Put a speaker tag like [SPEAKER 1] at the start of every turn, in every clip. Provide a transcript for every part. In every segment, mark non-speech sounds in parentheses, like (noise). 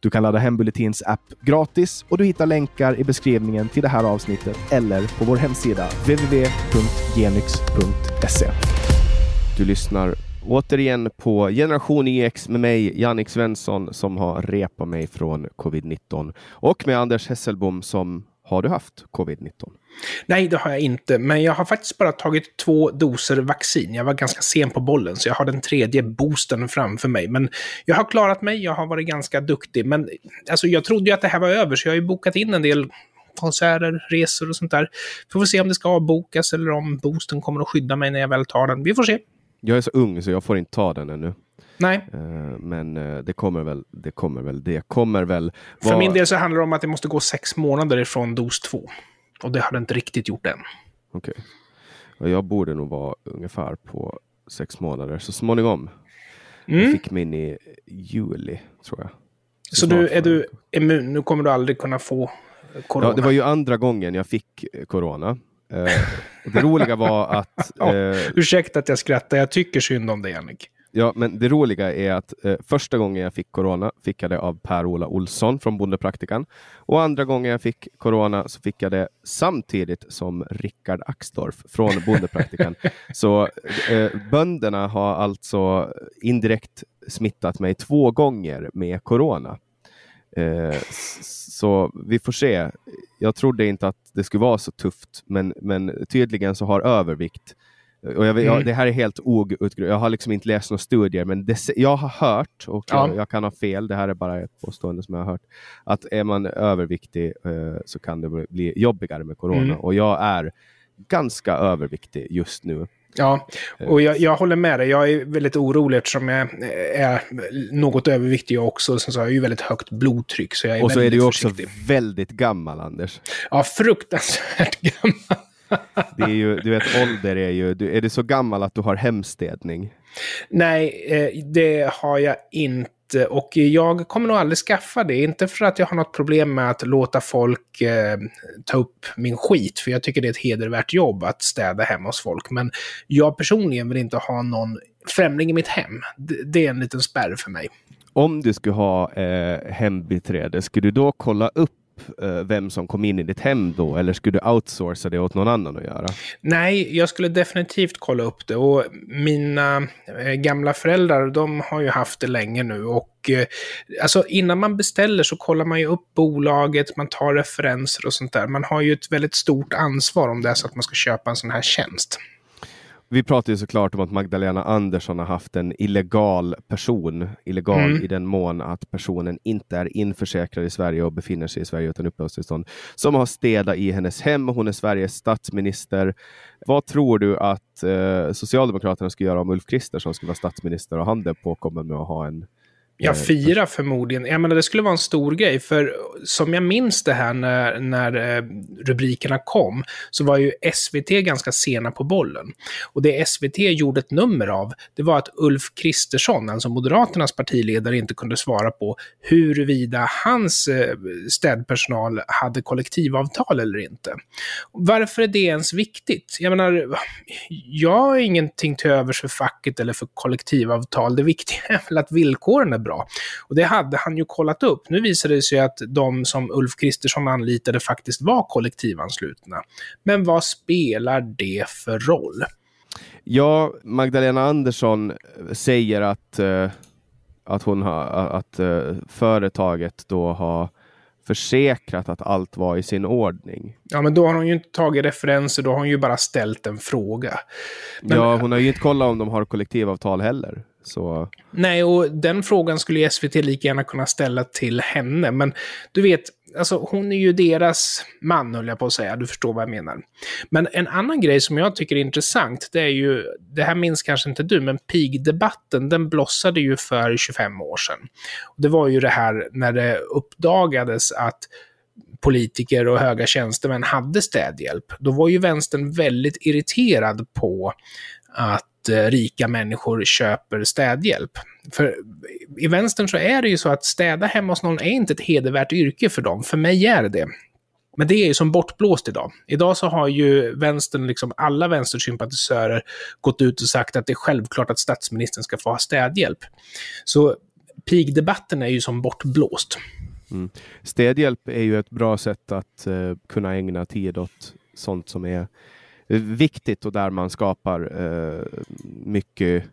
[SPEAKER 1] Du kan ladda hem Bulletins app gratis och du hittar länkar i beskrivningen till det här avsnittet eller på vår hemsida www.genyx.se. Du lyssnar återigen på Generation EX med mig, Jannik Svensson, som har repat mig från covid-19 och med Anders Hesselbom som har du haft covid-19?
[SPEAKER 2] Nej, det har jag inte. Men jag har faktiskt bara tagit två doser vaccin. Jag var ganska sen på bollen, så jag har den tredje boosten framför mig. Men jag har klarat mig, jag har varit ganska duktig. Men alltså, jag trodde ju att det här var över, så jag har ju bokat in en del konserter, resor och sånt där. Vi får se om det ska avbokas eller om boosten kommer att skydda mig när jag väl tar den. Vi får se.
[SPEAKER 1] Jag är så ung så jag får inte ta den ännu.
[SPEAKER 2] Nej.
[SPEAKER 1] Uh, men uh, det kommer väl. Det kommer väl. Det kommer väl.
[SPEAKER 2] För min del så handlar det om att det måste gå sex månader ifrån dos två. Och det har det inte riktigt gjort än.
[SPEAKER 1] Okej. Okay. Jag borde nog vara ungefär på sex månader så småningom. Mm. Jag fick min i juli, tror jag.
[SPEAKER 2] Så, så du, är du immun? Nu kommer du aldrig kunna få corona?
[SPEAKER 1] Ja, det var ju andra gången jag fick corona. Uh, det roliga var att... (laughs)
[SPEAKER 2] ja, ursäkta att jag skrattar, jag tycker synd om dig, Jannik.
[SPEAKER 1] Ja, men det roliga är att eh, första gången jag fick corona fick jag det av Per-Ola Olsson från Bondepraktikan. Och andra gången jag fick corona så fick jag det samtidigt som Rickard Axdorff från Bondepraktikan. (laughs) så eh, bönderna har alltså indirekt smittat mig två gånger med corona. Eh, så vi får se. Jag trodde inte att det skulle vara så tufft, men, men tydligen så har övervikt och jag, jag, mm. det här är helt outgrundat. Jag har liksom inte läst några studier, men det, jag har hört, och ja. jag, jag, kan ha fel, det här är bara ett påstående som jag har hört, att är man överviktig eh, så kan det bli jobbigare med corona. Mm. Och jag är ganska överviktig just nu.
[SPEAKER 2] Ja, eh. och jag, jag, håller med dig. Jag är väldigt orolig eftersom jag är något överviktig jag också. Sen så har jag ju väldigt högt blodtryck. Så jag är
[SPEAKER 1] och så
[SPEAKER 2] är
[SPEAKER 1] du också väldigt gammal, Anders.
[SPEAKER 2] Ja, fruktansvärt gammal.
[SPEAKER 1] Det är ju, du vet, ålder är ju... Du, är du så gammal att du har hemstädning?
[SPEAKER 2] Nej, eh, det har jag inte. Och jag kommer nog aldrig skaffa det. Inte för att jag har något problem med att låta folk eh, ta upp min skit. För jag tycker det är ett hedervärt jobb att städa hemma hos folk. Men jag personligen vill inte ha någon främling i mitt hem. Det, är en liten spärr för mig.
[SPEAKER 1] Om du skulle ha eh, hembiträde, skulle du då kolla upp Eh, vem som kom in i ditt hem då? Eller skulle du outsourca det åt någon annan att göra?
[SPEAKER 2] Nej, jag skulle definitivt kolla upp det. Och mina eh, gamla föräldrar, de har ju haft det länge nu. Och eh, alltså innan man beställer så kollar man ju upp bolaget, man tar referenser och sånt där. Man har ju ett väldigt stort ansvar om det är så att man ska köpa en sån här tjänst.
[SPEAKER 1] Vi pratar ju såklart om att Magdalena Andersson har haft en illegal person, illegal mm. i den mån att personen inte är införsäkrad i Sverige och befinner sig i Sverige utan uppehållstillstånd, som har städat i hennes hem. Hon är Sveriges statsminister. Vad tror du att eh, Socialdemokraterna skulle göra om Ulf Kristersson skulle vara statsminister och han är påkommen med att ha en
[SPEAKER 2] Ja, eh, fyra förmodligen. Jag menar, det skulle vara en stor grej, för som jag minns det här när, när eh, rubrikerna kom, så var ju SVT ganska sena på bollen. Och det SVT gjorde ett nummer av, det var att Ulf Kristersson, alltså Moderaternas partiledare, inte kunde svara på huruvida hans eh, städpersonal hade kollektivavtal eller inte. Varför är det ens viktigt? Jag menar, jag har ingenting till övers för facket eller för kollektivavtal. Det viktiga är väl att villkoren är bra bra. Och det hade han ju kollat upp. Nu visade det sig att de som Ulf Kristersson anlitade faktiskt var kollektivanslutna. Men vad spelar det för roll?
[SPEAKER 1] Ja, Magdalena Andersson säger att, uh, att, hon har, att uh, företaget då har försäkrat att allt var i sin ordning.
[SPEAKER 2] Ja, men då har hon ju inte tagit referenser, då har hon ju bara ställt en fråga.
[SPEAKER 1] Men... Ja, hon har ju inte kollat om de har kollektivavtal heller. Så...
[SPEAKER 2] Nej, och den frågan skulle ju SVT lika gärna kunna ställa till henne. Men du vet, alltså hon är ju deras man, höll jag på att säga. Du förstår vad jag menar. Men en annan grej som jag tycker är intressant, det är ju, det här minns kanske inte du, men pigdebatten, den blossade ju för 25 år sedan. Och det var ju det här när det uppdagades att politiker och höga tjänstemän hade städhjälp, då var ju vänstern väldigt irriterad på att Eh, rika människor köper städhjälp. För i vänstern så är det ju så att städa hemma hos någon är inte ett hedervärt yrke för dem. För mig är det det. Men det är ju som bortblåst idag. Idag så har ju vänstern, liksom alla vänstersympatisörer, gått ut och sagt att det är självklart att statsministern ska få ha städhjälp. Så pigdebatten är ju som bortblåst.
[SPEAKER 1] Mm. Städhjälp är ju ett bra sätt att eh, kunna ägna tid åt sånt som är viktigt och där man skapar uh, mycket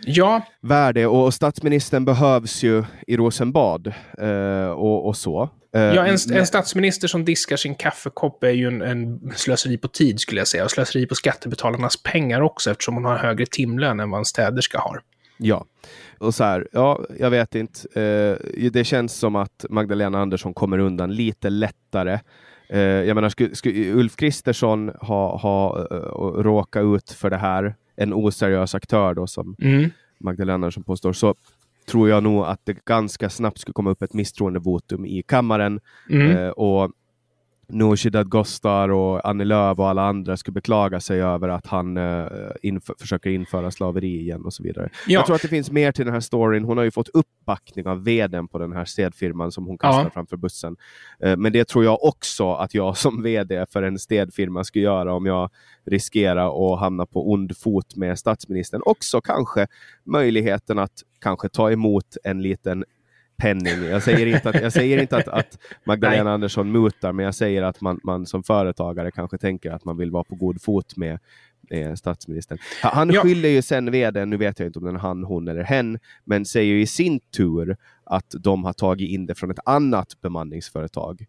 [SPEAKER 2] ja.
[SPEAKER 1] värde. Och statsministern behövs ju i Rosenbad uh, och, och så.
[SPEAKER 2] Ja, en, en, statsminister som diskar sin kaffekopp är ju en, en, slöseri på tid skulle jag säga. Och slöseri på skattebetalarnas pengar också eftersom hon har högre timlön än vad en städerska har.
[SPEAKER 1] Ja, och så här, ja, jag vet inte. Eh, det känns som att Magdalena Andersson kommer undan lite lättare. Eh, jag menar, skulle, skulle Ulf Kristersson ha, ha uh, råkat ut för det här, en oseriös aktör då som mm. Magdalena Andersson påstår, så tror jag nog att det ganska snabbt skulle komma upp ett misstroendevotum i kammaren. Mm. Eh, och Nooshi Dadgostar och Annie Lööf och alla andra skulle beklaga sig över att han uh, inför, försöker införa slaveri igen och så vidare. Ja. Jag tror att det finns mer till den här storyn. Hon har ju fått uppbackning av vdn på den här städfirman som hon kastar ja. framför bussen. Uh, men det tror jag också att jag (laughs) som vd för en städfirma skulle göra om jag riskerar att hamna på ond fot med statsministern. Också kanske möjligheten att kanske ta emot en liten penning. Jag säger inte att, jag säger inte att, att Magdalena Andersson mutar, men jag säger att man, man som företagare kanske tänker att man vill vara på god fot med, med statsministern. Han ja. skyller ju sen vdn, nu vet jag inte om det är han, hon eller hen, men säger i sin tur att de har tagit in det från ett annat bemanningsföretag.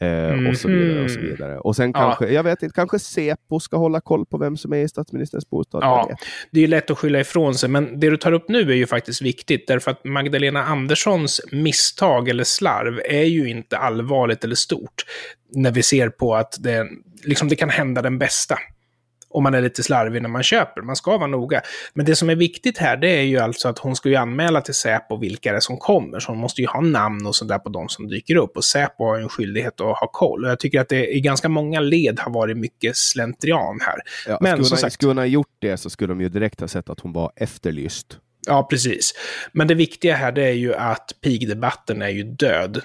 [SPEAKER 1] Mm och så vidare. Och så mhm. vidare. Och sen kanske, ja. jag vet inte, kanske Säpo ska hålla koll på vem som är i statsministerns bostad.
[SPEAKER 2] Ja, det är lätt att skylla ifrån sig, men det du tar upp nu är ju faktiskt viktigt, därför att Magdalena Anderssons misstag eller slarv är ju inte allvarligt eller stort, när vi ser på att det, liksom det kan hända den bästa om man är lite slarvig när man köper. Man ska vara noga. Men det som är viktigt här, det är ju alltså att hon ska ju anmäla till Säpo vilka det är som kommer. Så hon måste ju ha namn och sådär på de som dyker upp. Och Säpo har ju en skyldighet att ha koll. Och jag tycker att det i ganska många led har varit mycket slentrian här.
[SPEAKER 1] Ja, Men skulle, som sagt, skulle hon ha gjort det så skulle de ju direkt ha sett att hon var efterlyst.
[SPEAKER 2] Ja, precis. Men det viktiga här det är ju att pigdebatten är ju död.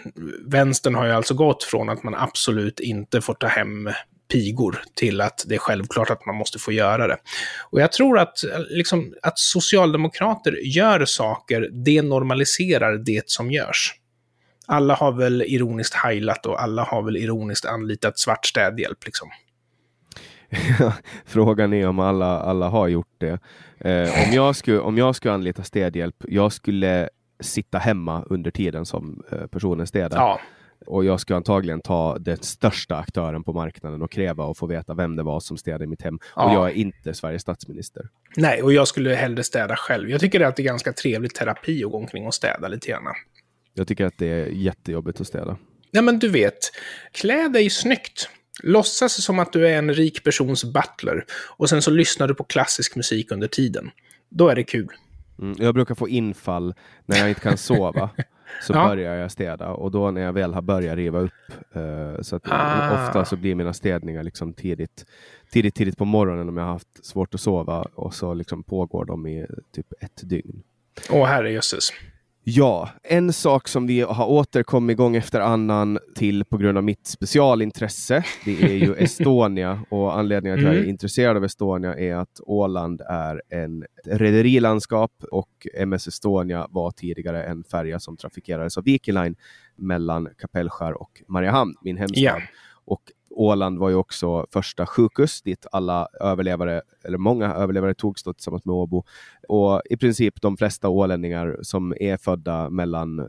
[SPEAKER 2] Vänstern har ju alltså gått från att man absolut inte får ta hem pigor till att det är självklart att man måste få göra det. Och jag tror att, liksom, att socialdemokrater gör saker, det normaliserar det som görs. Alla har väl ironiskt heilat och alla har väl ironiskt anlitat svart städhjälp. Liksom. (laughs)
[SPEAKER 1] Frågan är om alla, alla har gjort det. Eh, om, jag skulle, om jag skulle anlita städhjälp, jag skulle sitta hemma under tiden som eh, personen städar. Ja. Och jag ska antagligen ta den största aktören på marknaden och kräva att få veta vem det var som städade mitt hem. Ja. Och jag är inte Sveriges statsminister.
[SPEAKER 2] Nej, och jag skulle hellre städa själv. Jag tycker att det är ganska trevlig terapi att gå omkring och städa lite grann.
[SPEAKER 1] Jag tycker att det är jättejobbigt att städa.
[SPEAKER 2] Nej, men du vet, klä dig snyggt. Låtsas som att du är en rik persons butler. Och sen så lyssnar du på klassisk musik under tiden. Då är det kul.
[SPEAKER 1] Mm, jag brukar få infall när jag inte kan sova. (laughs) så ja. börjar jag städa och då när jag väl har börjat riva upp uh, så att ah. ofta så blir mina städningar liksom tidigt, tidigt, tidigt på morgonen om jag har haft svårt att sova och så liksom pågår de i typ ett dygn.
[SPEAKER 2] Åh herrejösses.
[SPEAKER 1] Ja, en sak som vi har återkommit gång efter annan till på grund av mitt specialintresse, det är ju (laughs) Estonia. Och anledningen till att jag är mm. intresserad av Estonia är att Åland är en rederilandskap och MS Estonia var tidigare en färja som trafikerades av Viking Line mellan Kapellskär och Mariehamn, min hemstad. Yeah. Och Åland var ju också första sjukhus dit alla överlevare, eller många överlevare togs då tillsammans med Åbo. Och i princip de flesta ålänningar som är födda mellan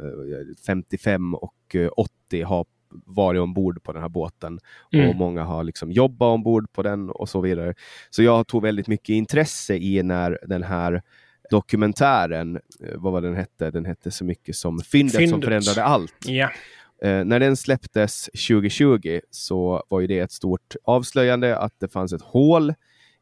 [SPEAKER 1] 55 eh, och 80 eh, har varit ombord på den här båten mm. och många har liksom jobbat ombord på den och så vidare. Så jag tog väldigt mycket intresse i när den här dokumentären, eh, vad var den hette? Den hette så mycket som Fyndet, Fyndet. som förändrade allt.
[SPEAKER 2] Yeah.
[SPEAKER 1] Eh, när den släpptes 2020 så var ju det ett stort avslöjande att det fanns ett hål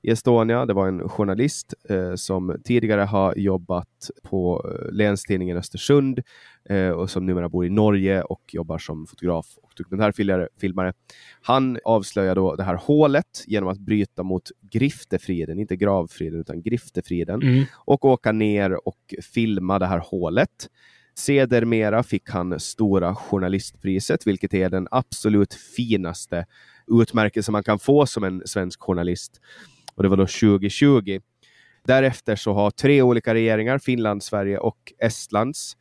[SPEAKER 1] i Estonia. Det var en journalist eh, som tidigare har jobbat på eh, Länstidningen Östersund eh, och som numera bor i Norge och jobbar som fotograf och dokumentärfilmare. Han avslöjar då det här hålet genom att bryta mot griftefriden, inte gravfriden utan griftefriden, mm. och åka ner och filma det här hålet. Sedermera fick han Stora journalistpriset, vilket är den absolut finaste utmärkelse man kan få som en svensk journalist. Och det var då 2020. Därefter så har tre olika regeringar, Finland, Sverige och Estlands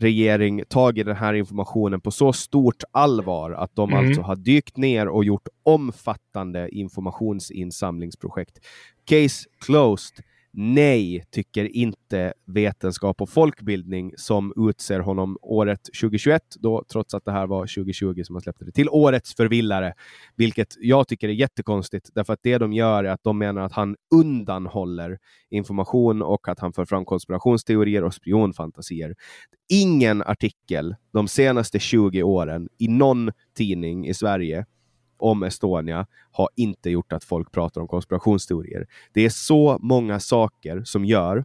[SPEAKER 1] regering, tagit den här informationen på så stort allvar att de mm. alltså har dykt ner och gjort omfattande informationsinsamlingsprojekt. Case closed nej, tycker inte vetenskap och folkbildning som utser honom året 2021, då, trots att det här var 2020 som man släppte det, till årets förvillare. Vilket jag tycker är jättekonstigt, därför att det de gör är att de menar att han undanhåller information och att han för fram konspirationsteorier och spionfantasier. Ingen artikel de senaste 20 åren i någon tidning i Sverige om Estonia har inte gjort att folk pratar om konspirationsteorier. Det är så många saker som gör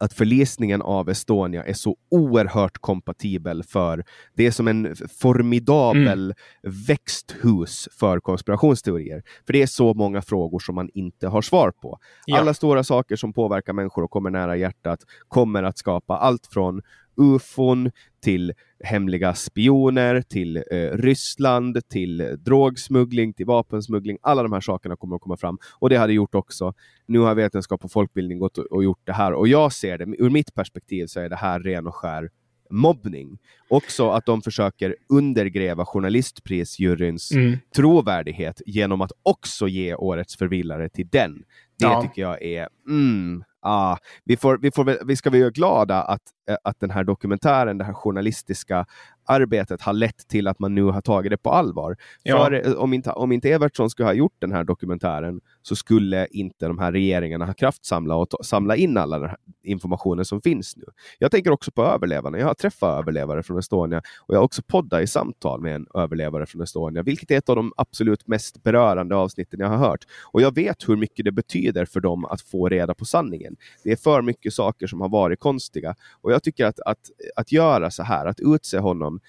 [SPEAKER 1] att förlisningen av Estonia är så oerhört kompatibel för det är som en formidabel mm. växthus för konspirationsteorier. För det är så många frågor som man inte har svar på. Ja. Alla stora saker som påverkar människor och kommer nära hjärtat kommer att skapa allt från ufon, till hemliga spioner, till eh, Ryssland, till drogsmuggling, till vapensmuggling. Alla de här sakerna kommer att komma fram. Och det hade gjort också. Nu har vetenskap och folkbildning gått och, och gjort det här. Och jag ser det, ur mitt perspektiv så är det här ren och skär mobbning. Också att de försöker undergräva journalistprisjuryns mm. trovärdighet genom att också ge årets förvillare till den. Det ja. tycker jag är mm, ah, vi, får, vi, får, vi ska vara glada att, eh, att den här dokumentären, det här journalistiska arbetet har lett till att man nu har tagit det på allvar. Ja. För, eh, om, inte, om inte Evertsson skulle ha gjort den här dokumentären så skulle inte de här regeringarna ha kraftsamla och samla in all den här informationen som finns nu. Jag tänker också på överlevarna. Jag har träffat överlevare från Estonia och jag har också poddat i samtal med en överlevare från Estonia, vilket är ett av de absolut mest berörande avsnitten jag har hört. Och jag vet hur mycket det betyder för dem att få reda på sanningen. Det är för mycket saker som har varit konstiga och jag tycker att, att, att göra så här, att utse honom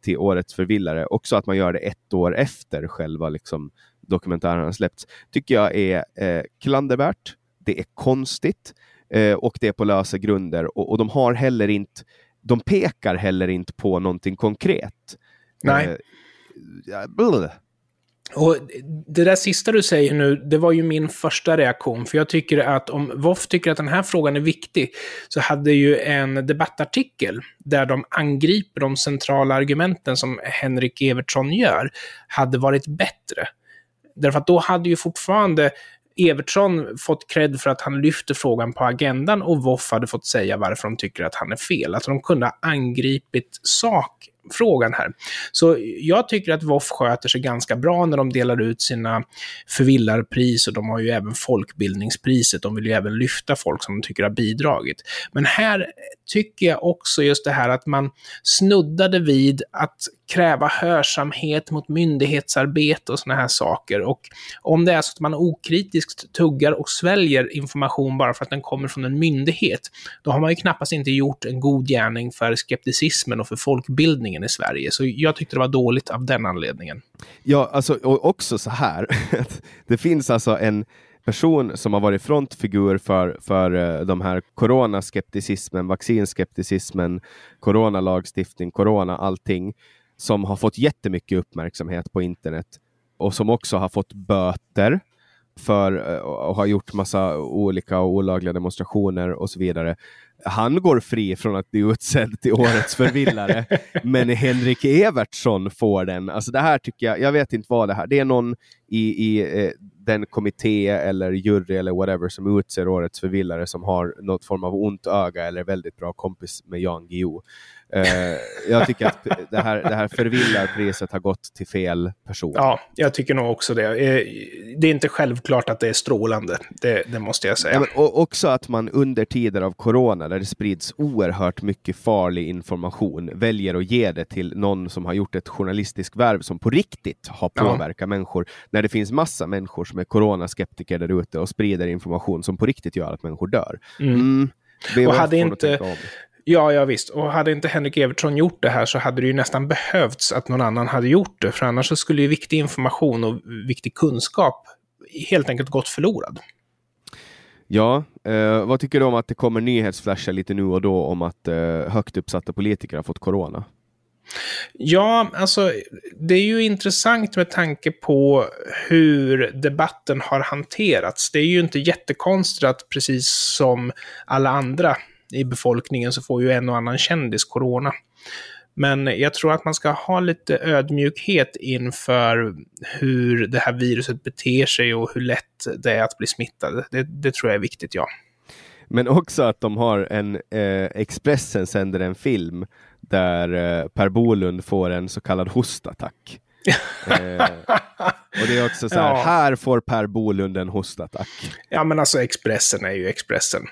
[SPEAKER 1] till årets förvillare, också att man gör det ett år efter själva liksom, dokumentären har släppts, tycker jag är eh, klandervärt. Det är konstigt eh, och det är på lösa grunder och, och, de har heller inte de pekar heller inte på någonting konkret.
[SPEAKER 2] Nej. Eh, och Det där sista du säger nu, det var ju min första reaktion. För jag tycker att om Woff tycker att den här frågan är viktig, så hade ju en debattartikel där de angriper de centrala argumenten som Henrik Evertsson gör, hade varit bättre. Därför att då hade ju fortfarande Evertsson fått cred för att han lyfter frågan på agendan och Woff hade fått säga varför de tycker att han är fel. Att de kunde ha angripit sak frågan här. Så jag tycker att Voff sköter sig ganska bra när de delar ut sina förvillarpris och de har ju även folkbildningspriset. De vill ju även lyfta folk som de tycker har bidragit. Men här tycker jag också just det här att man snuddade vid att kräva hörsamhet mot myndighetsarbete och sådana här saker. Och om det är så att man okritiskt tuggar och sväljer information bara för att den kommer från en myndighet, då har man ju knappast inte gjort en god gärning för skepticismen och för folkbildningen i Sverige. Så jag tyckte det var dåligt av den anledningen.
[SPEAKER 1] Ja, alltså och också så här. (laughs) det finns alltså en person som har varit frontfigur för, för eh, de här coronaskepticismen, vaccinskepticismen, coronalagstiftning, corona, allting som har fått jättemycket uppmärksamhet på internet och som också har fått böter för uh, och har gjort massa olika olagliga demonstrationer och så vidare. Han går fri från att bli utsedd till (laughs) årets förvillare, men Henrik Evertsson får den. Alltså det här tycker jag, jag vet inte vad det här, det är någon i, i eh, den kommitté eller jury eller whatever som utser årets förvillare som har något form av ont öga eller väldigt bra kompis med Jan Guillou. Uh, jag tycker att det här, det här förvillarpriset har gått till fel person.
[SPEAKER 2] Ja, jag tycker nog också det. Eh, det är inte självklart att det är strålande, det, det måste jag säga. Ja,
[SPEAKER 1] och också att man under tider av corona, där det sprids oerhört mycket farlig information, väljer att ge det till någon som har gjort ett journalistiskt värv som på riktigt har påverkat ja. människor, när det finns massa människor som är coronaskeptiker där ute och sprider information som på riktigt gör att människor dör.
[SPEAKER 2] Mm. Mm, och hade inte, Ja, ja visst. Och hade inte Henrik Evertsson gjort det här så hade det ju nästan behövts att någon annan hade gjort det. För annars så skulle ju viktig information och viktig kunskap helt enkelt gått förlorad.
[SPEAKER 1] Ja, eh, vad tycker du om att det kommer nyhetsflashar lite nu och då om att eh, högt uppsatta politiker har fått corona?
[SPEAKER 2] Ja, alltså det är ju intressant med tanke på hur debatten har hanterats. Det är ju inte jättekonstigt att precis som alla andra i befolkningen så får ju en och annan kändis corona. Men jag tror att man ska ha lite ödmjukhet inför hur det här viruset beter sig och hur lätt det är att bli smittad. Det, det tror jag är viktigt, ja.
[SPEAKER 1] Men också att de har en, eh, Expressen sänder en film där eh, Per Bolund får en så kallad hostattack eh, och det är också så här, ja. här får Per Bolund en hostattack.
[SPEAKER 2] Ja, men alltså Expressen är ju Expressen.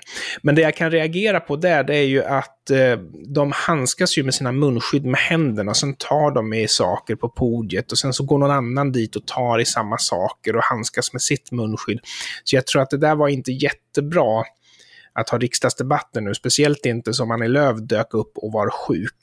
[SPEAKER 2] Men det jag kan reagera på där, det är ju att eh, de handskas ju med sina munskydd med händerna, sen tar de i saker på podiet och sen så går någon annan dit och tar i samma saker och handskas med sitt munskydd. Så jag tror att det där var inte jättebra att ha riksdagsdebatter nu, speciellt inte som Annie Lööf dök upp och var sjuk.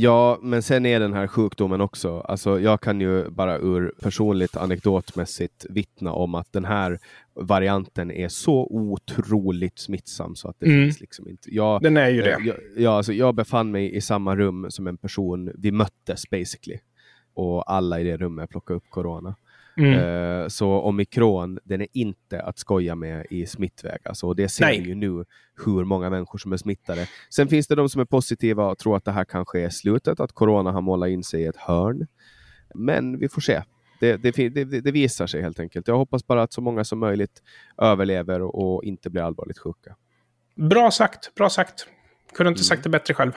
[SPEAKER 1] Ja, men sen är den här sjukdomen också, alltså jag kan ju bara ur personligt anekdotmässigt vittna om att den här varianten är så otroligt smittsam så att det mm. finns liksom inte. Jag,
[SPEAKER 2] den är ju det.
[SPEAKER 1] Jag, jag, alltså, jag befann mig i samma rum som en person, vi möttes basically. Och alla i det rummet plockade upp corona. Mm. Uh, så omikron, den är inte att skoja med i smittväg. Alltså, det ser Nej. vi ju nu, hur många människor som är smittade. Sen finns det de som är positiva och tror att det här kanske är slutet, att corona har målat in sig i ett hörn. Men vi får se. Det, det, det, det, visar sig helt enkelt. Jag hoppas bara att så många som möjligt överlever och inte blir allvarligt sjuka.
[SPEAKER 2] Bra sagt, bra sagt. Kunde inte sagt det bättre själv.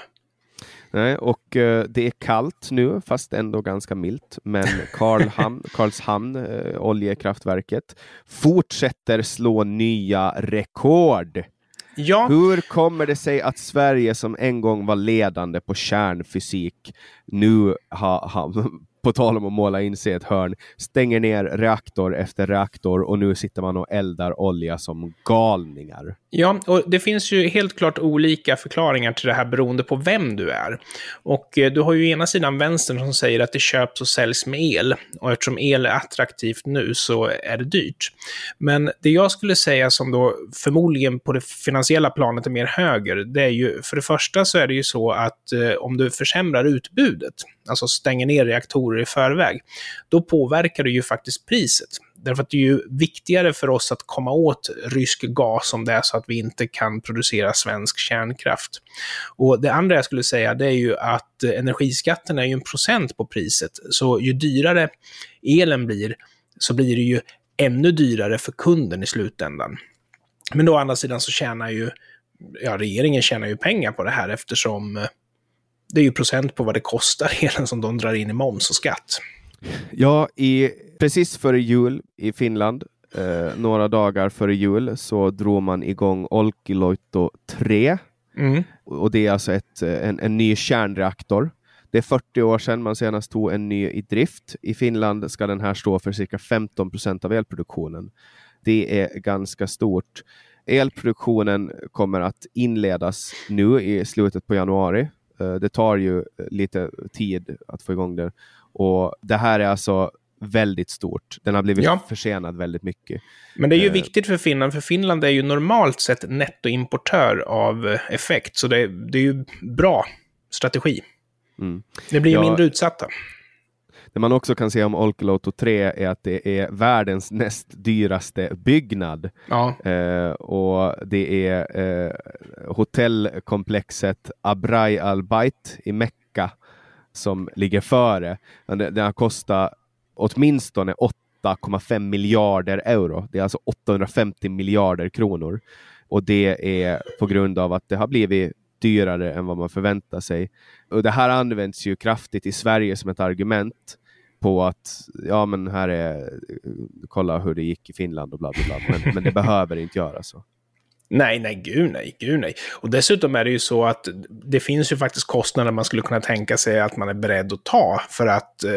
[SPEAKER 1] Nej, och uh, det är kallt nu, fast ändå ganska milt. Men (laughs) Karlhamn, Karlshamn, uh, oljekraftverket, fortsätter slå nya rekord. Ja. Hur kommer det sig att Sverige som en gång var ledande på kärnfysik nu har ha, på tal om att måla in sig i ett hörn, stänger ner reaktor efter reaktor och nu sitter man och eldar olja som galningar.
[SPEAKER 2] Ja, och det finns ju helt klart olika förklaringar till det här beroende på vem du är. Och eh, du har ju ena sidan vänstern som säger att det köps och säljs med el. Och eftersom el är attraktivt nu så är det dyrt. Men det jag skulle säga som då förmodligen på det finansiella planet är mer höger, det är ju för det första så är det ju så att eh, om du försämrar utbudet, alltså stänger ner reaktorer i förväg, då påverkar det ju faktiskt priset. Därför att det är ju viktigare för oss att komma åt rysk gas om det är så att vi inte kan producera svensk kärnkraft. Och det andra jag skulle säga det är ju att energiskatten är ju en procent på priset. Så ju dyrare elen blir så blir det ju ännu dyrare för kunden i slutändan. Men då å andra sidan så tjänar ju, ja regeringen tjänar ju pengar på det här eftersom eh, det är ju procent på vad det kostar (laughs) elen som de drar in i moms och skatt.
[SPEAKER 1] Ja, i, precis före jul i Finland, eh, några dagar före jul, så drog man igång Olkiluoto 3. Mm. Och det är alltså ett, en, en ny kärnreaktor. Det är 40 år sedan man senast tog en ny i drift. I Finland ska den här stå för cirka 15 procent av elproduktionen. Det är ganska stort. Elproduktionen kommer att inledas nu i slutet på januari. Eh, det tar ju lite tid att få igång det. Och det här är alltså väldigt stort. Den har blivit ja. försenad väldigt mycket.
[SPEAKER 2] Men det är ju uh, viktigt för Finland, för Finland är ju normalt sett nettoimportör av eh, effekt, så det, det är ju bra strategi. Mm. Det blir ju ja, mindre utsatta.
[SPEAKER 1] Det man också kan säga om Olkiluoto 3 är att det är världens näst dyraste byggnad. Ja. Uh, och det är uh, hotellkomplexet Abrai al-Bait i Mekka som ligger före. Den har kostat åtminstone 8,5 miljarder euro. Det är alltså 850 miljarder kronor. Och det är på grund av att det har blivit dyrare än vad man förväntar sig. Och det här används ju kraftigt i Sverige som ett argument på att ja, men här är eh, kolla hur det gick i Finland och bla bla bla. Men, men det behöver inte göra så.
[SPEAKER 2] Nej, nej, gud nej, gud nej. Och dessutom är det ju så att det finns ju faktiskt kostnader man skulle kunna tänka sig att man är beredd att ta för att eh,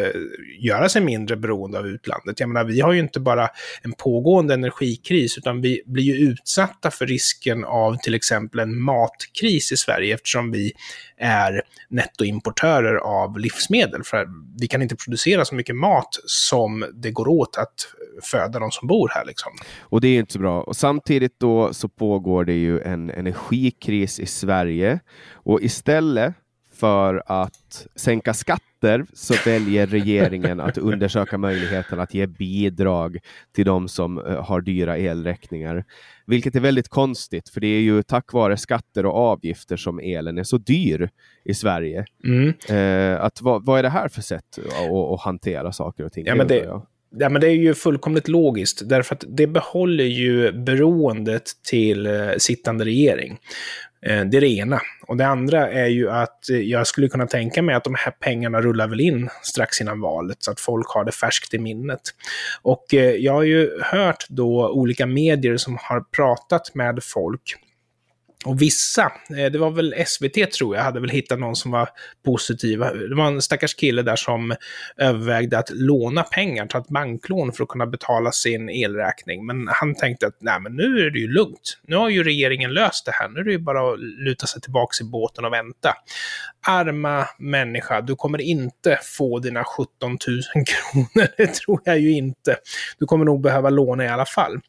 [SPEAKER 2] göra sig mindre beroende av utlandet. Jag menar, vi har ju inte bara en pågående energikris, utan vi blir ju utsatta för risken av till exempel en matkris i Sverige eftersom vi är nettoimportörer av livsmedel. För vi kan inte producera så mycket mat som det går åt att föda de som bor här. Liksom.
[SPEAKER 1] Och det är inte så bra. Och samtidigt då så pågår det ju en energikris i Sverige och istället för att sänka skatter så väljer regeringen att undersöka möjligheten att ge bidrag till de som eh, har dyra elräkningar. Vilket är väldigt konstigt, för det är ju tack vare skatter och avgifter som elen är så dyr i Sverige. Mm. Eh, att, vad, vad, är det här för sätt att, att hantera saker och ting?
[SPEAKER 2] Ja, men det, ja, men det är ju fullkomligt logiskt, därför att det behåller ju beroendet till eh, sittande regering. Eh, det är det ena. Och det andra är ju att eh, jag skulle kunna tänka mig att de här pengarna rullar väl in strax innan valet, så att folk har det färskt i minnet. Och jag har ju hört då olika medier som har pratat med folk och vissa, eh, det var väl SVT tror jag, hade väl hittat någon som var positiv. Det var en stackars kille där som övervägde att låna pengar, ta ett banklån för att kunna betala sin elräkning. Men han tänkte att nej, men nu är det ju lugnt. Nu har ju regeringen löst det här. Nu är det ju bara att luta sig tillbaka i båten och vänta. Arma människa, du kommer inte få dina 17 000 (laughs) kronor. Det tror jag ju inte. Du kommer nog behöva låna i alla fall.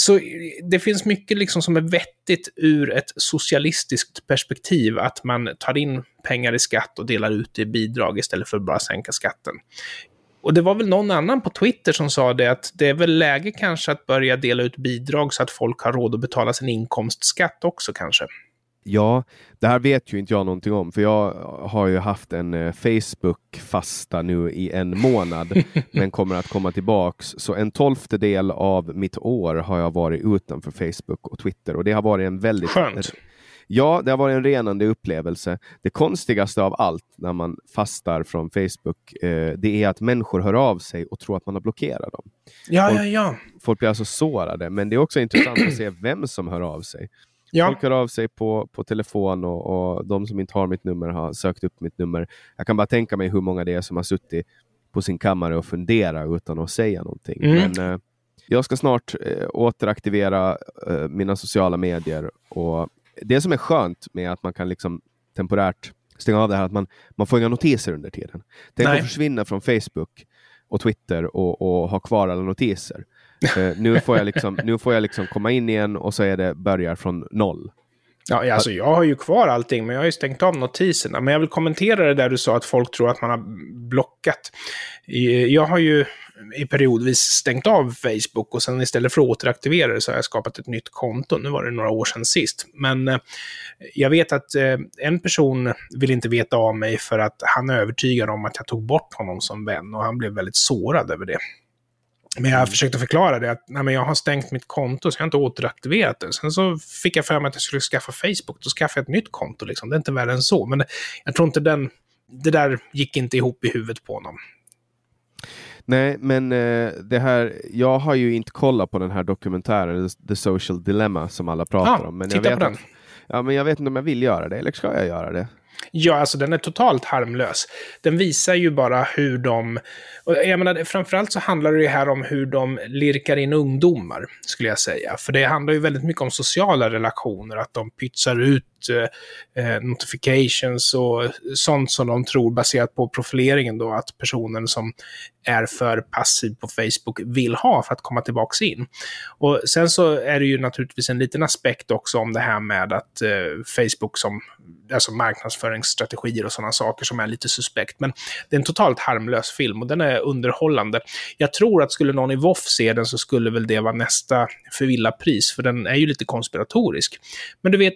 [SPEAKER 2] Så eh, det finns mycket liksom som är vettigt ur ett socialistiskt perspektiv, att man tar in pengar i skatt och delar ut det i bidrag istället för att bara sänka skatten. Och det var väl någon annan på Twitter som sa det att det är väl läge kanske att börja dela ut bidrag så att folk har råd att betala sin inkomstskatt också kanske.
[SPEAKER 1] Ja, det här vet ju inte jag någonting om, för jag har ju haft en eh, Facebook-fasta nu i en månad, (laughs) men kommer att komma tillbaks. Så en tolftedel av mitt år har jag varit utanför Facebook och Twitter och det har varit en väldigt...
[SPEAKER 2] Skönt.
[SPEAKER 1] Ja, det har varit en renande upplevelse. Det konstigaste av allt när man fastar från Facebook, eh, det är att människor hör av sig och tror att man har blockerat dem.
[SPEAKER 2] Ja, folk, ja, ja.
[SPEAKER 1] Folk blir alltså sårade, men det är också intressant att se vem som hör av sig. Ja. Folk hör av sig på, på telefon och, och de som inte har mitt nummer har sökt upp mitt nummer. Jag kan bara tänka mig hur många det är som har suttit på sin kammare och funderat utan att säga någonting. Mm. Men eh, jag ska snart eh, återaktivera eh, mina sociala medier. Och det som är skönt med att man kan liksom temporärt stänga av det här, att man, man får inga notiser under tiden. Tänk att försvinna från Facebook och Twitter och, och ha kvar alla notiser. Uh, nu, får jag liksom, nu får jag liksom komma in igen och så är det börjar från noll.
[SPEAKER 2] Ja, alltså jag har ju kvar allting, men jag har ju stängt av notiserna. Men jag vill kommentera det där du sa att folk tror att man har blockat. Jag har ju i periodvis stängt av Facebook och sen istället för att återaktivera det så har jag skapat ett nytt konto. Nu var det några år sedan sist. Men eh, jag vet att eh, en person vill inte veta av mig för att han är övertygad om att jag tog bort honom som vän och han blev väldigt sårad över det. Men jag mm. försökte förklara det att nej, men jag har stängt mitt konto så jag har inte återaktiverat det. Sen så fick jag för mig att jag skulle skaffa Facebook. Då skaffade jag ett nytt konto. Liksom. Det är inte värre än så. Men jag tror inte den... Det där gick inte ihop i huvudet på honom.
[SPEAKER 1] Nej, men eh, det här, jag har ju inte kollat på den här dokumentären, The Social Dilemma, som alla pratar
[SPEAKER 2] ah,
[SPEAKER 1] om. Men
[SPEAKER 2] titta
[SPEAKER 1] jag vet
[SPEAKER 2] på den.
[SPEAKER 1] Att, ja, men jag vet inte om jag vill göra det, eller ska jag göra det?
[SPEAKER 2] Ja, alltså den är totalt harmlös. Den visar ju bara hur de... Och jag menar, framförallt så handlar det ju här om hur de lirkar in ungdomar, skulle jag säga. För det handlar ju väldigt mycket om sociala relationer, att de pytsar ut eh, eh, notifications och sånt som de tror baserat på profileringen då att personen som är för passiv på Facebook vill ha för att komma tillbaka in. Och sen så är det ju naturligtvis en liten aspekt också om det här med att eh, Facebook som alltså marknadsföringsstrategier och sådana saker som är lite suspekt. Men det är en totalt harmlös film och den är underhållande. Jag tror att skulle någon i Voff se den så skulle väl det vara nästa förvilla pris, för den är ju lite konspiratorisk. Men du vet,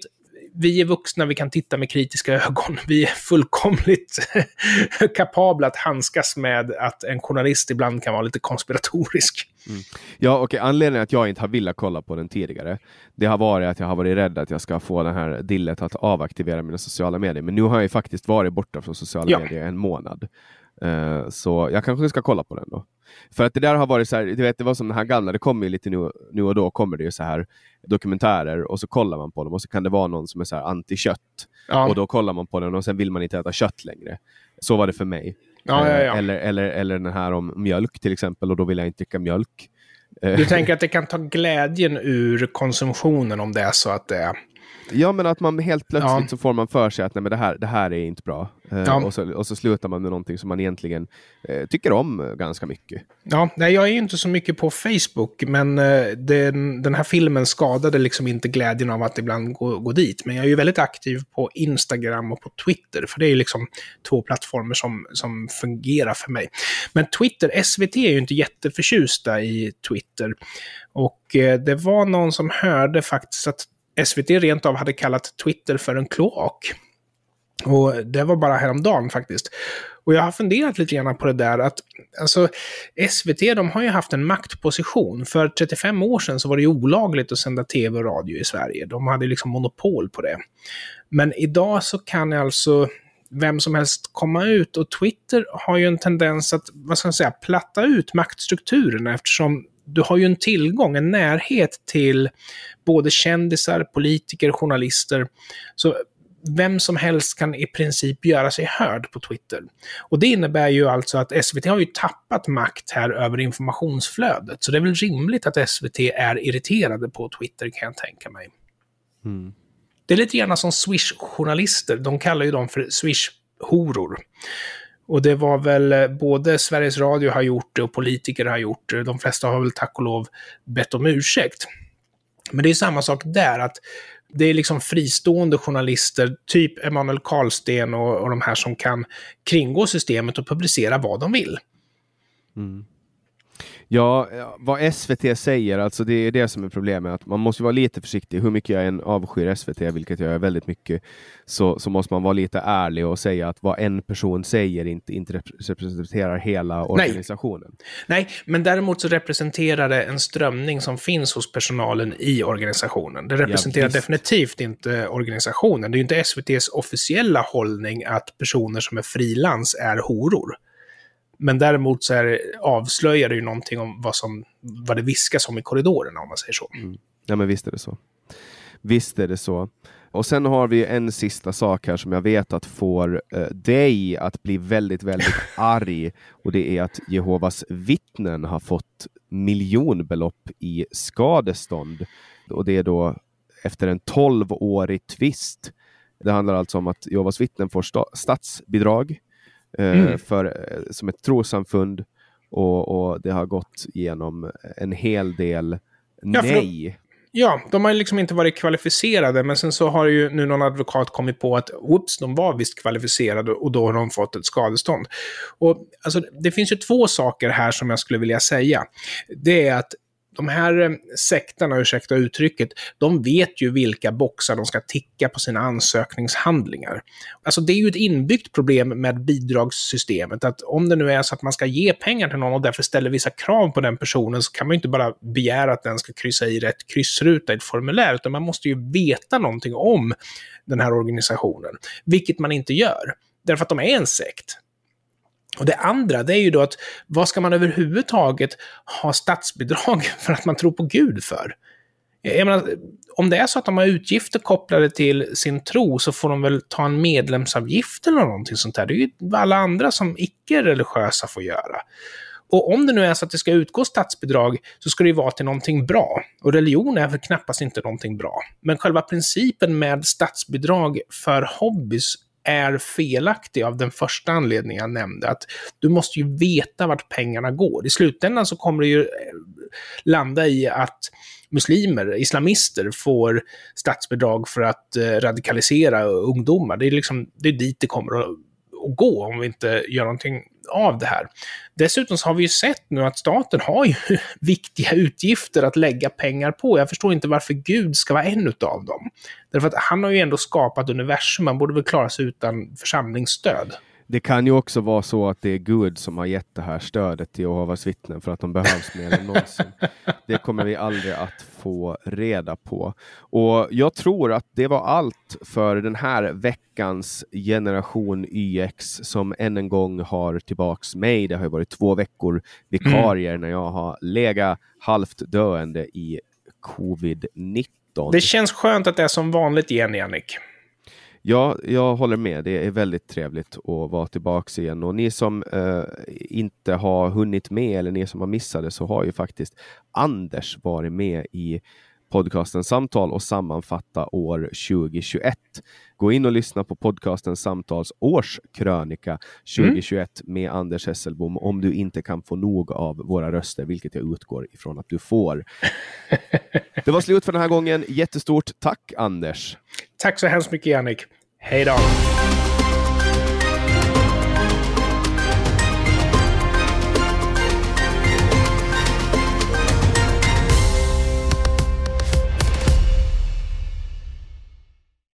[SPEAKER 2] vi är vuxna, vi kan titta med kritiska ögon. Vi är fullkomligt (laughs) kapabla att handskas med att en journalist ibland kan vara lite konspiratorisk.
[SPEAKER 1] Mm. Ja, och okay. anledningen att jag inte har velat kolla på den tidigare, det har varit att jag har varit rädd att jag ska få det här dillet att avaktivera mina sociala medier. Men nu har jag faktiskt varit borta från sociala ja. medier en månad. Eh, så jag kanske ska kolla på den då. För att det där har varit så här, du vet, det var som den här gamla, det kommer ju lite nu, nu och då kommer det ju så här dokumentärer och så kollar man på dem och så kan det vara någon som är så här anti-kött.
[SPEAKER 2] Ja.
[SPEAKER 1] Och då kollar man på den och sen vill man inte äta kött längre. Så var det för mig.
[SPEAKER 2] Ja, ja.
[SPEAKER 1] Eh, Eller, eller, eller den här om mjölk till exempel och då vill jag inte dricka mjölk.
[SPEAKER 2] Du tänker att det kan ta glädjen ur konsumtionen om det är så att det är...
[SPEAKER 1] Ja, men att man helt plötsligt
[SPEAKER 2] Ja.
[SPEAKER 1] så får man för sig att nej, men det, här, det här är inte bra. Eh,
[SPEAKER 2] Ja.
[SPEAKER 1] och, så, och så slutar man med någonting som man egentligen eh, tycker om ganska mycket.
[SPEAKER 2] Ja, nej, jag är ju inte så mycket på Facebook, men eh, den, den här filmen skadade liksom inte glädjen av att ibland gå, gå dit. Men jag är ju väldigt aktiv på Instagram och på Twitter, för det är ju liksom två plattformar som, som fungerar för mig. Men Twitter, SVT är ju inte jätteförtjusta i Twitter. Och eh, det var någon som hörde faktiskt att SVT rent av hade kallat Twitter för en kloak. Och det var bara häromdagen faktiskt. Och jag har funderat lite grann på det där att alltså, SVT de har ju haft en maktposition. För 35 år sedan så var det ju olagligt att sända tv och radio i Sverige. De hade liksom monopol på det. Men idag så kan alltså vem som helst komma ut och Twitter har ju en tendens att, vad ska man säga, platta ut maktstrukturerna eftersom du har ju en tillgång, en närhet till både kändisar, politiker, journalister. Så vem som helst kan i princip göra sig hörd på Twitter. Och det innebär ju alltså att SVT har ju tappat makt här över informationsflödet. Så det är väl rimligt att SVT är irriterade på Twitter kan jag tänka mig.
[SPEAKER 1] Mm.
[SPEAKER 2] Det är lite gärna som Swish-journalister. De kallar ju dem för Swish-horor. Och det var väl eh, både Sveriges Radio har gjort det och politiker har gjort det. De flesta har väl tack och lov bett om ursäkt. Men det är samma sak där, att det är liksom fristående journalister, typ Emanuel Karlsten och, och de här som kan kringgå systemet och publicera vad de vill.
[SPEAKER 1] Mm. Ja, ja, vad SVT säger, alltså det är det som är problemet. Att man måste vara lite försiktig. Hur mycket jag än avskyr SVT, vilket jag är väldigt mycket, så, så måste man vara lite ärlig och säga att vad en person säger inte, inte repre- representerar hela organisationen.
[SPEAKER 2] Nej, men däremot så representerar det en strömning som finns hos personalen i organisationen. Det representerar
[SPEAKER 1] visst.
[SPEAKER 2] definitivt inte organisationen. Det är ju inte SVTs officiella hållning att personer som är frilans är horor. Men däremot så är, det- avslöjar det ju någonting om vad, som, vad det viskas om i korridorerna, om man säger så.
[SPEAKER 1] Ja, men visst är det så. Visst är det så. Och sen har vi en sista sak här som jag vet att får eh, dig att bli väldigt, väldigt (laughs) arg. Och det är att Jehovas vittnen har fått miljonbelopp i skadestånd. Och det är då efter en 12-årig tvist. Det handlar alltså om att Jehovas vittnen får sta- statsbidrag
[SPEAKER 2] Mm.
[SPEAKER 1] för, eh, som ett trossamfund. Och, och det har gått igenom en hel del
[SPEAKER 2] Ja,
[SPEAKER 1] nej.
[SPEAKER 2] Ja, de har liksom inte varit kvalificerade, men sen så har ju nu någon advokat kommit på att whoops, de var visst kvalificerade och då har de fått ett skadestånd. Och alltså, det finns ju två saker här som jag skulle vilja säga. Det är att de här eh, sekterna, ursäkta uttrycket, de vet ju vilka boxar de ska ticka på sina ansökningshandlingar. Alltså det är ju ett inbyggt problem med bidragssystemet, att om det nu är så att man ska ge pengar till någon och därför ställer vissa krav på den personen så kan man ju inte bara begära att den ska kryssa i rätt kryssruta i ett formulär, utan man måste ju veta någonting om den här organisationen, vilket man inte gör, därför att de är en sekt. Och det andra, det är ju då att vad ska man överhuvudtaget ha statsbidrag (laughs) för att man tror på Gud för? Jag menar, om det är så att de har utgifter kopplade till sin tro så får de väl ta en medlemsavgift eller någonting sånt där. Det är ju vad alla andra som icke-religiösa får göra. Och om det nu är så att det ska utgå statsbidrag så ska det ju vara till någonting bra. Och religion är väl knappast inte någonting bra. Men själva principen med statsbidrag för hobbys är felaktig av den första anledningen jag nämnde. Att du måste ju veta vart pengarna går. I slutändan så kommer det ju eh, landa i att muslimer, islamister, får statsbidrag för att eh, radikalisera ungdomar. Det är, liksom, det är dit det kommer att, att gå om vi inte gör någonting av det här. Dessutom så har vi ju sett nu att staten har ju (laughs) viktiga utgifter att lägga pengar på. Jag förstår inte varför Gud ska vara en utav dem. Därför att han har ju ändå skapat universum, man borde väl klara sig utan församlingsstöd.
[SPEAKER 1] Det kan ju också vara så att det är Gud som har gett det här stödet till Jehovas vittnen för att de behövs mer än någonsin. Det kommer vi aldrig att få reda på. Och jag tror att det var allt för den här veckans generation YX som än en gång har tillbaks mig. Det har varit två veckor vikarier mm. när jag har legat halvt döende i covid-19.
[SPEAKER 2] Det känns skönt att det är som vanligt igen, Jannik.
[SPEAKER 1] Ja, jag håller med. Det är väldigt trevligt att vara tillbaka igen. Och ni som eh, inte har hunnit med eller ni som har missat det så har ju faktiskt Anders varit med i podcasten Samtal och sammanfatta år 2021. Gå in och lyssna på podcasten Samtals årskrönika 2021 mm. med Anders Hesselbom om du inte kan få nog av våra röster, vilket jag utgår ifrån att du får. (laughs) det var slut för den här gången. Jättestort tack Anders!
[SPEAKER 2] Tack så hemskt mycket Jannik. Hej då!